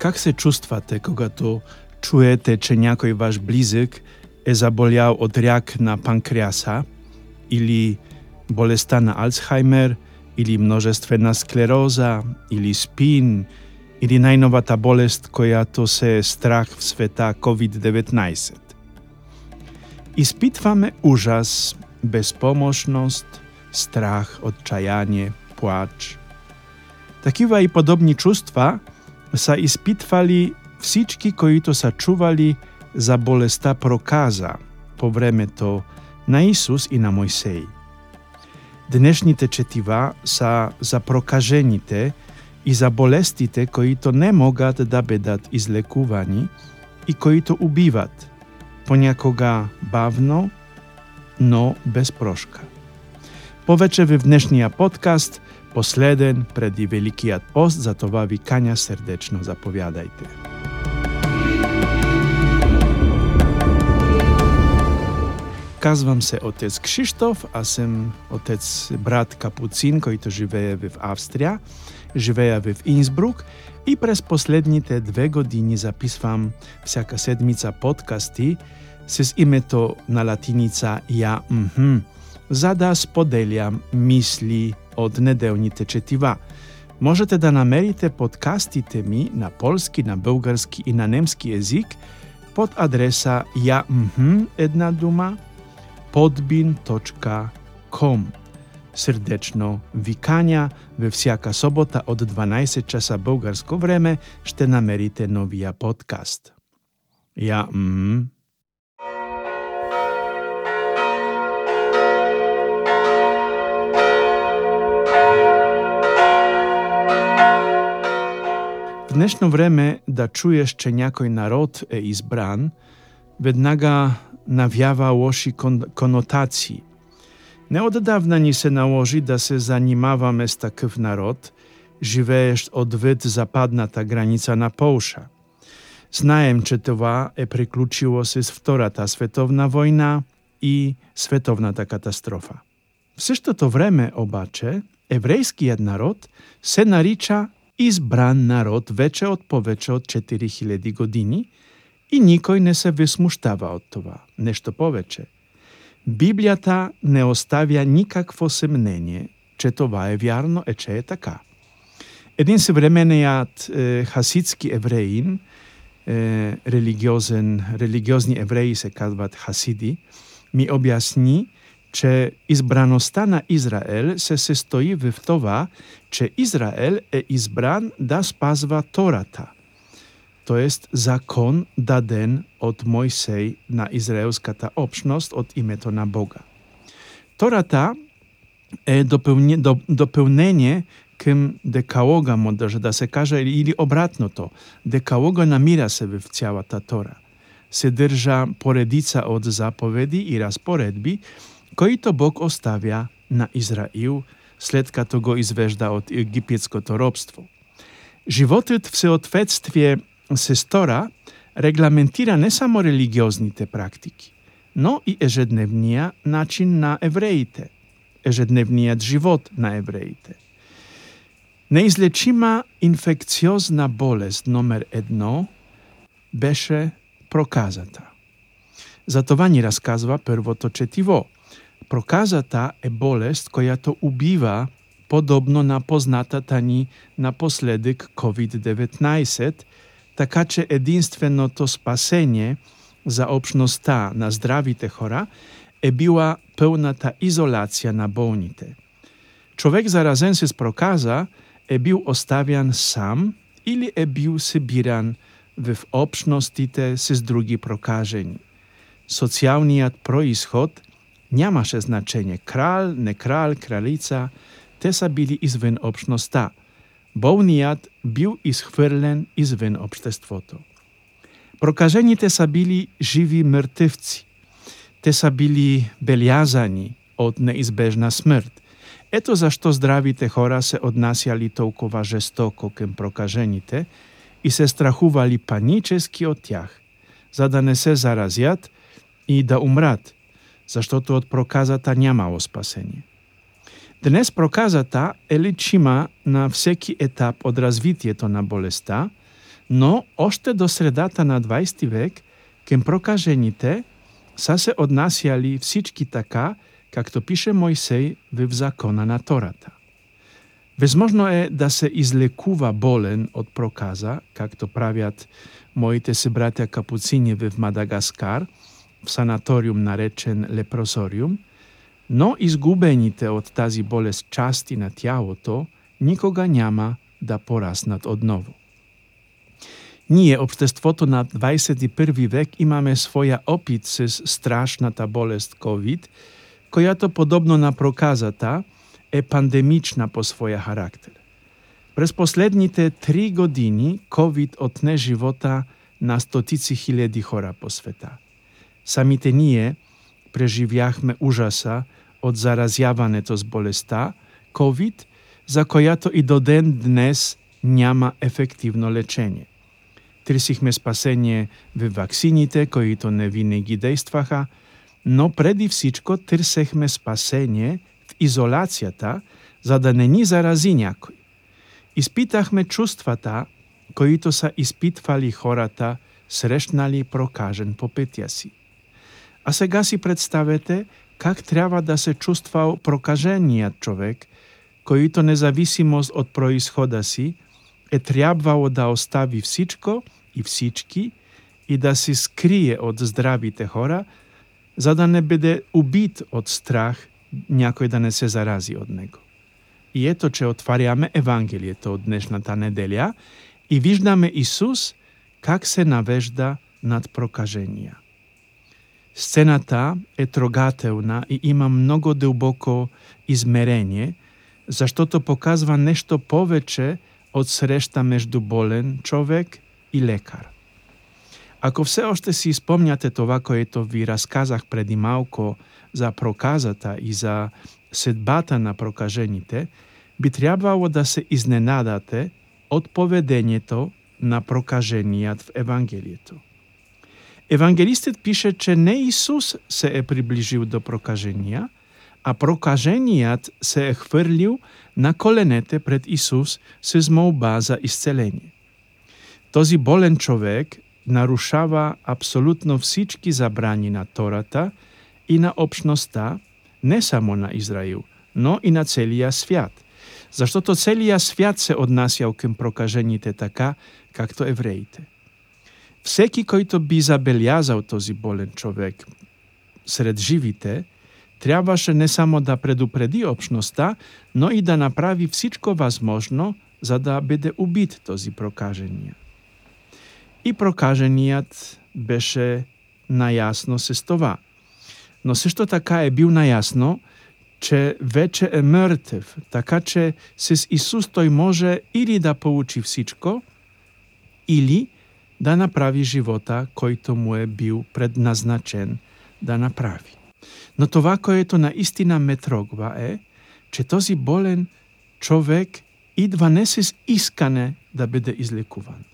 Как се чувствате, когато чуете, че някой ваш близък е заболял от рак на панкреаса или болестта на Алцхаймер, или множествена склероза, или спин, или най-новата болест, която се е страх в света COVID-19. Изпитваме ужас, безпомощност, страх, отчаяние, плач. Такива и подобни чувства са изпитвали всички, които са чували за болестта проказа по времето на Исус и на Мойсей. Днешните четива са за прокажените и за болестите, които не могат да бъдат излекувани и които убиват, понякога бавно, но без прошка. Повече в днешния подкаст, Posleden predi Velikiat post, zato vabi Kanja serdečno zapowiadajte. Nazywam się ojciec Krzysztof, a jestem ojciec brat Kapucin, który to żyje w Austrii, żyje w Innsbruck i przez poslednie te dwie godziny zapisywam wsiaka sedmica podcasty z imię to na latinica ja mhm. Mm за да споделям мисли от неделните четива. Можете да намерите подкастите ми на полски, на български и на немски език под адреса я мхм една дума podbin.com. Сърдечно викания във всяка събота от 12 часа българско време ще намерите новия подкаст. Я м днешно време да чуеш, че някой народ е избран, веднага навява лоши конотации. Неотдавна ни се наложи да се занимаваме с такъв народ, живеещ отвъд западната граница на Полша. Знаем, че това е приключило с Втората световна война и световната катастрофа. В същото време обаче еврейският народ се нарича избран народ вече от повече от 4000 години – и никой не се възмущава от това. Нещо повече. Библията не оставя никакво съмнение, че това е вярно и че е така. Един съвременният е, хасидски евреин, е, религиозен, религиозни евреи се казват хасиди, ми обясни, че избраността на Израел се състои в това, че Израел е избран да спазва Тората – т.е. закон даден от Мойсей на израелската общност от името на Бога. Тората е допълнение към декалога, може да се каже, или обратното. Декалога намира се в цялата Тора. Съдържа поредица от заповеди и разпоредби, които Бог оставя на Израил, след като го извежда от египетското робство. Животът в съответствие Сестора регламентира не само религиозните практики, но и ежедневния начин на евреите, ежедневният живот на евреите. Неизлечима инфекциозна болест номер едно беше проказата. За това ни разказва първото четиво. Проказата е болест, която убива подобно на познатата ни напоследък COVID-19 – така че единственото спасение за общността на здравите хора е била пълната изолация на болните. Човек заразен с проказа е бил оставян сам или е бил събиран в общностите с други прокажени. Социалният происход нямаше значение. Крал, не крал, кралица, те са били извън общността – болният бил изхвърлен извън обществото. Прокажените са били живи мъртъвци. Те са били белязани от неизбежна смърт. Ето защо здравите хора се отнасяли толкова жестоко към прокажените и се страхували панически от тях, за да не се заразят и да умрат, защото от проказата нямало спасение. Днес проказата е лечима на всеки етап от развитието на болестта, Но още до средата на 20 век към прокажените са се отнасяли всички така, както пише Мойсей в закона на Тората. Възможно е да се излекува болен от проказа, както правят моите се братя капуцини в Мадагаскар, sanatorium narečen leprosorium, no izgubeni te odtazi bolest časti na tjało to, nikoga njama da poraz nad odnowu. Nije, oprzez to na XXI wiek i mamy swoja opicy straszna ta bolest COVID, koja to podobno e na prokaza ta, e pandemiczna po swoje charakter. Przez posledni te tri godziny COVID otne żywota na stoticy hiledi chora po sveta. По света. Самите ние преживяхме ужаса от заразяването с болестта COVID, за която и до ден днес няма ефективно лечение. Търсихме спасение в ваксините, които не винаги действаха, но преди всичко търсехме спасение в изолацията, за да не ни зарази някой. Изпитахме чувствата, които са изпитвали хората, срещнали прокажен по пътя си. А сега си представете как трябва да се чувствал прокаженият човек, който независимост от происхода си е трябвало да остави всичко и всички и да се скрие от здравите хора, за да не бъде убит от страх някой да не се зарази от него. И ето, че отваряме Евангелието от днешната неделя и виждаме Исус как се навежда над прокажения. Сцената е трогателна и има много дълбоко измерение, защото показва нещо повече от среща между болен човек и лекар. Ако все още си спомняте това, което ви разказах преди малко за проказата и за съдбата на прокажените, би трябвало да се изненадате от поведението на прокаженият в Евангелието. Евангелистът пише, че не Исус се е приближил до прокажения, а прокаженият се е хвърлил на коленете пред Исус с молба за изцеление. Този болен човек нарушава абсолютно всички забрани на Тората и на общността, не само на Израил, но и на целия свят. Защото целия свят се отнасял към прокажените така, както евреите. Всеки, който би забелязал този болен човек сред живите, трябваше не само да предупреди общността, но и да направи всичко възможно, за да бъде убит този прокажения. И прокаженият беше наясно с това. Но също така е бил наясно, че вече е мъртъв, така че с Исус той може или да получи всичко, или да направи живота, който му е бил предназначен да направи. Но това, което наистина ме трогва е, че този болен човек идва не с искане да бъде излекуван.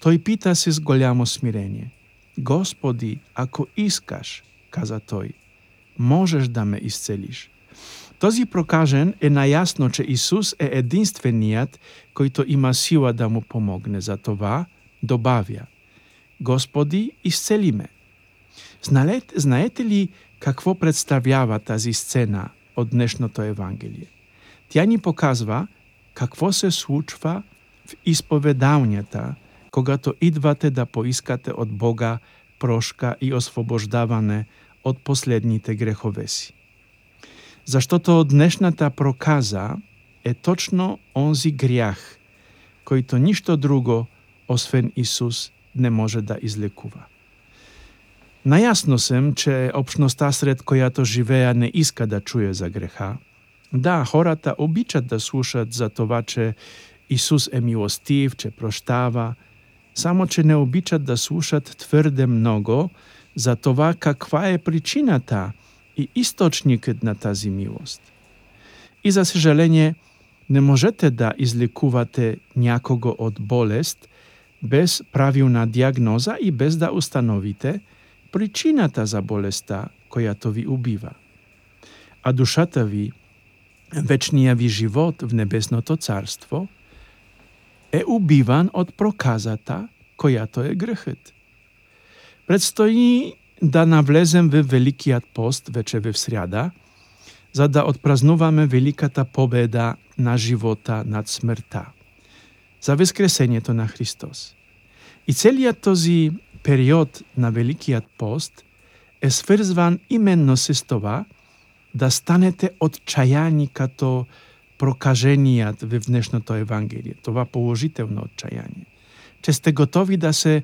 Той пита с голямо смирение. Господи, ако искаш, каза той, можеш да ме изцелиш. Този прокажен е наясно, че Исус е единственият, който има сила да му помогне. За това добавя Господи, изцели ме. Знаете, ли какво представлява тази сцена от днешното Евангелие? Тя ни показва какво се случва в изповедалнята, когато идвате да поискате от Бога прошка и освобождаване от последните грехове си. Защото днешната проказа е точно онзи грях, който нищо друго, освен Исус, не може да излекува. Наясно съм, че общността, сред която живея, не иска да чуе за греха. Да, хората обичат да слушат за това, че Исус е милостив, че прощава, само че не обичат да слушат твърде много за това каква е причината и източникът на тази милост. И за съжаление, не можете да излекувате някого от болест без правилна диагноза и без да установите причината за болестта, която ви убива. А душата ви, вечния ви живот в небесното царство, е убиван от проказата, която е грехът. Предстои да навлезем в Великият пост вече в сряда, за да отпразнуваме великата победа на живота над смъртта, за възкресението на Христос. И целият този период на Великият пост е свързван именно с това да станете отчаяни като прокаженият в днешното Евангелие. Това положително отчаяние. Че сте готови да се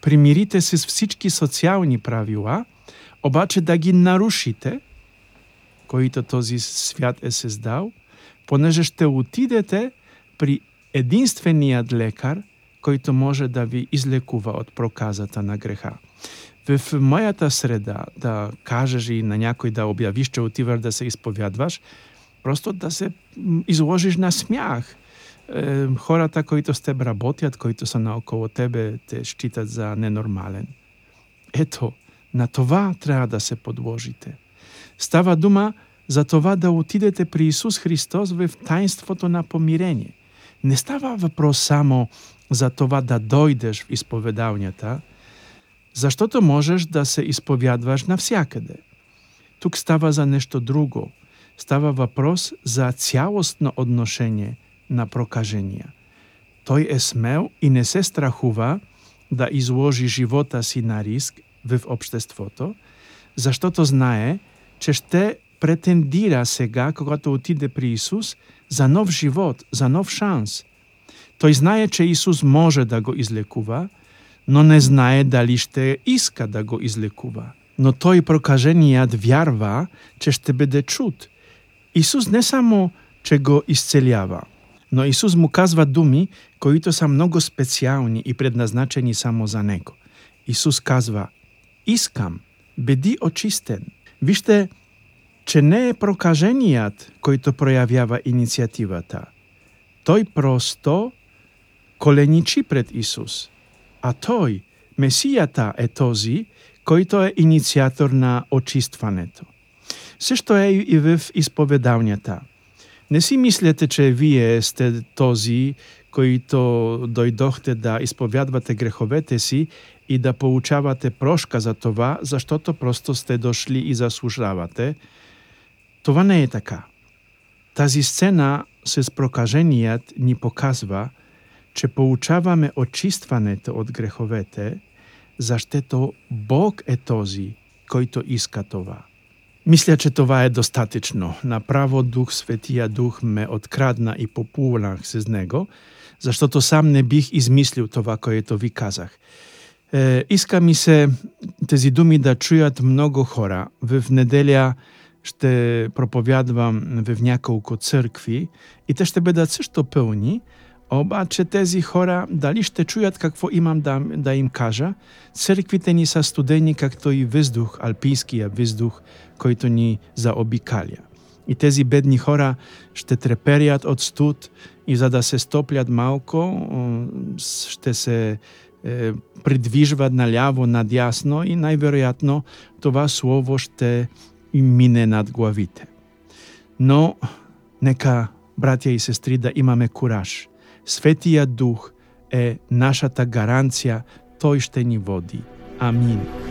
примирите с всички социални правила, обаче да ги нарушите, които този свят е създал, понеже ще отидете при единственият лекар, който може да ви излекува от проказата на греха. В моята среда да кажеш и на някой да обявиш, че отиваш да се изповядваш, просто да се изложиш на смях. Е, хората, които с теб работят, които са наоколо тебе, те считат за ненормален. Ето, на това трябва да се подложите. Става дума за това да отидете при Исус Христос в таинството на помирение. Не става въпрос само за това да дойдеш в изповедалнята, защото можеш да се изповядваш навсякъде. Тук става за нещо друго. Става въпрос за цялостно отношение на прокажения. Той е смел и не се страхува да изложи живота си на риск в обществото, защото знае, че ще претендира сега, когато отиде при Исус, за нов живот, за нов шанс. Той знае, че Исус може да го излекува, но не знае дали ще иска да го излекува. Но той прокаженият вярва, че ще бъде чут. Исус не само, че го изцелява, но Исус му казва думи, които са много специални и предназначени само за него. Исус казва, искам, бъди очистен. Вижте, че не е прокаженият, който проявява инициативата. Той просто коленичи пред Исус. А той, Месията е този, който е инициатор на очистването. Също е и в изповедалнята. Не си мислете, че вие сте този, които дойдохте да изповядвате греховете си и да получавате прошка за това, защото просто сте дошли и заслужавате. Това не е така. Тази сцена с прокаженият ни показва, че получаваме очистването от греховете, защото Бог е този, който иска това. Мисля, че това е достатъчно. Направо Дух Светия Дух ме открадна и популнах с Него, защото сам не бих измислил това, което ви казах. Е, иска ми се тези думи да чуят много хора. В неделя ще проповядвам в няколко църкви и те ще бъдат също пълни, обаче тези хора дали ще чуят какво имам да, да им кажа, църквите ни са студени, както и въздух, алпийския въздух, който ни заобикаля. И тези бедни хора ще треперят от студ и за да се стоплят малко, ще се е, придвижват наляво, надясно и най-вероятно това слово ще им мине над главите. Но нека, братя и сестри, да имаме кураж – Светия Дух е нашата гаранция, Той ще ни води. Амин.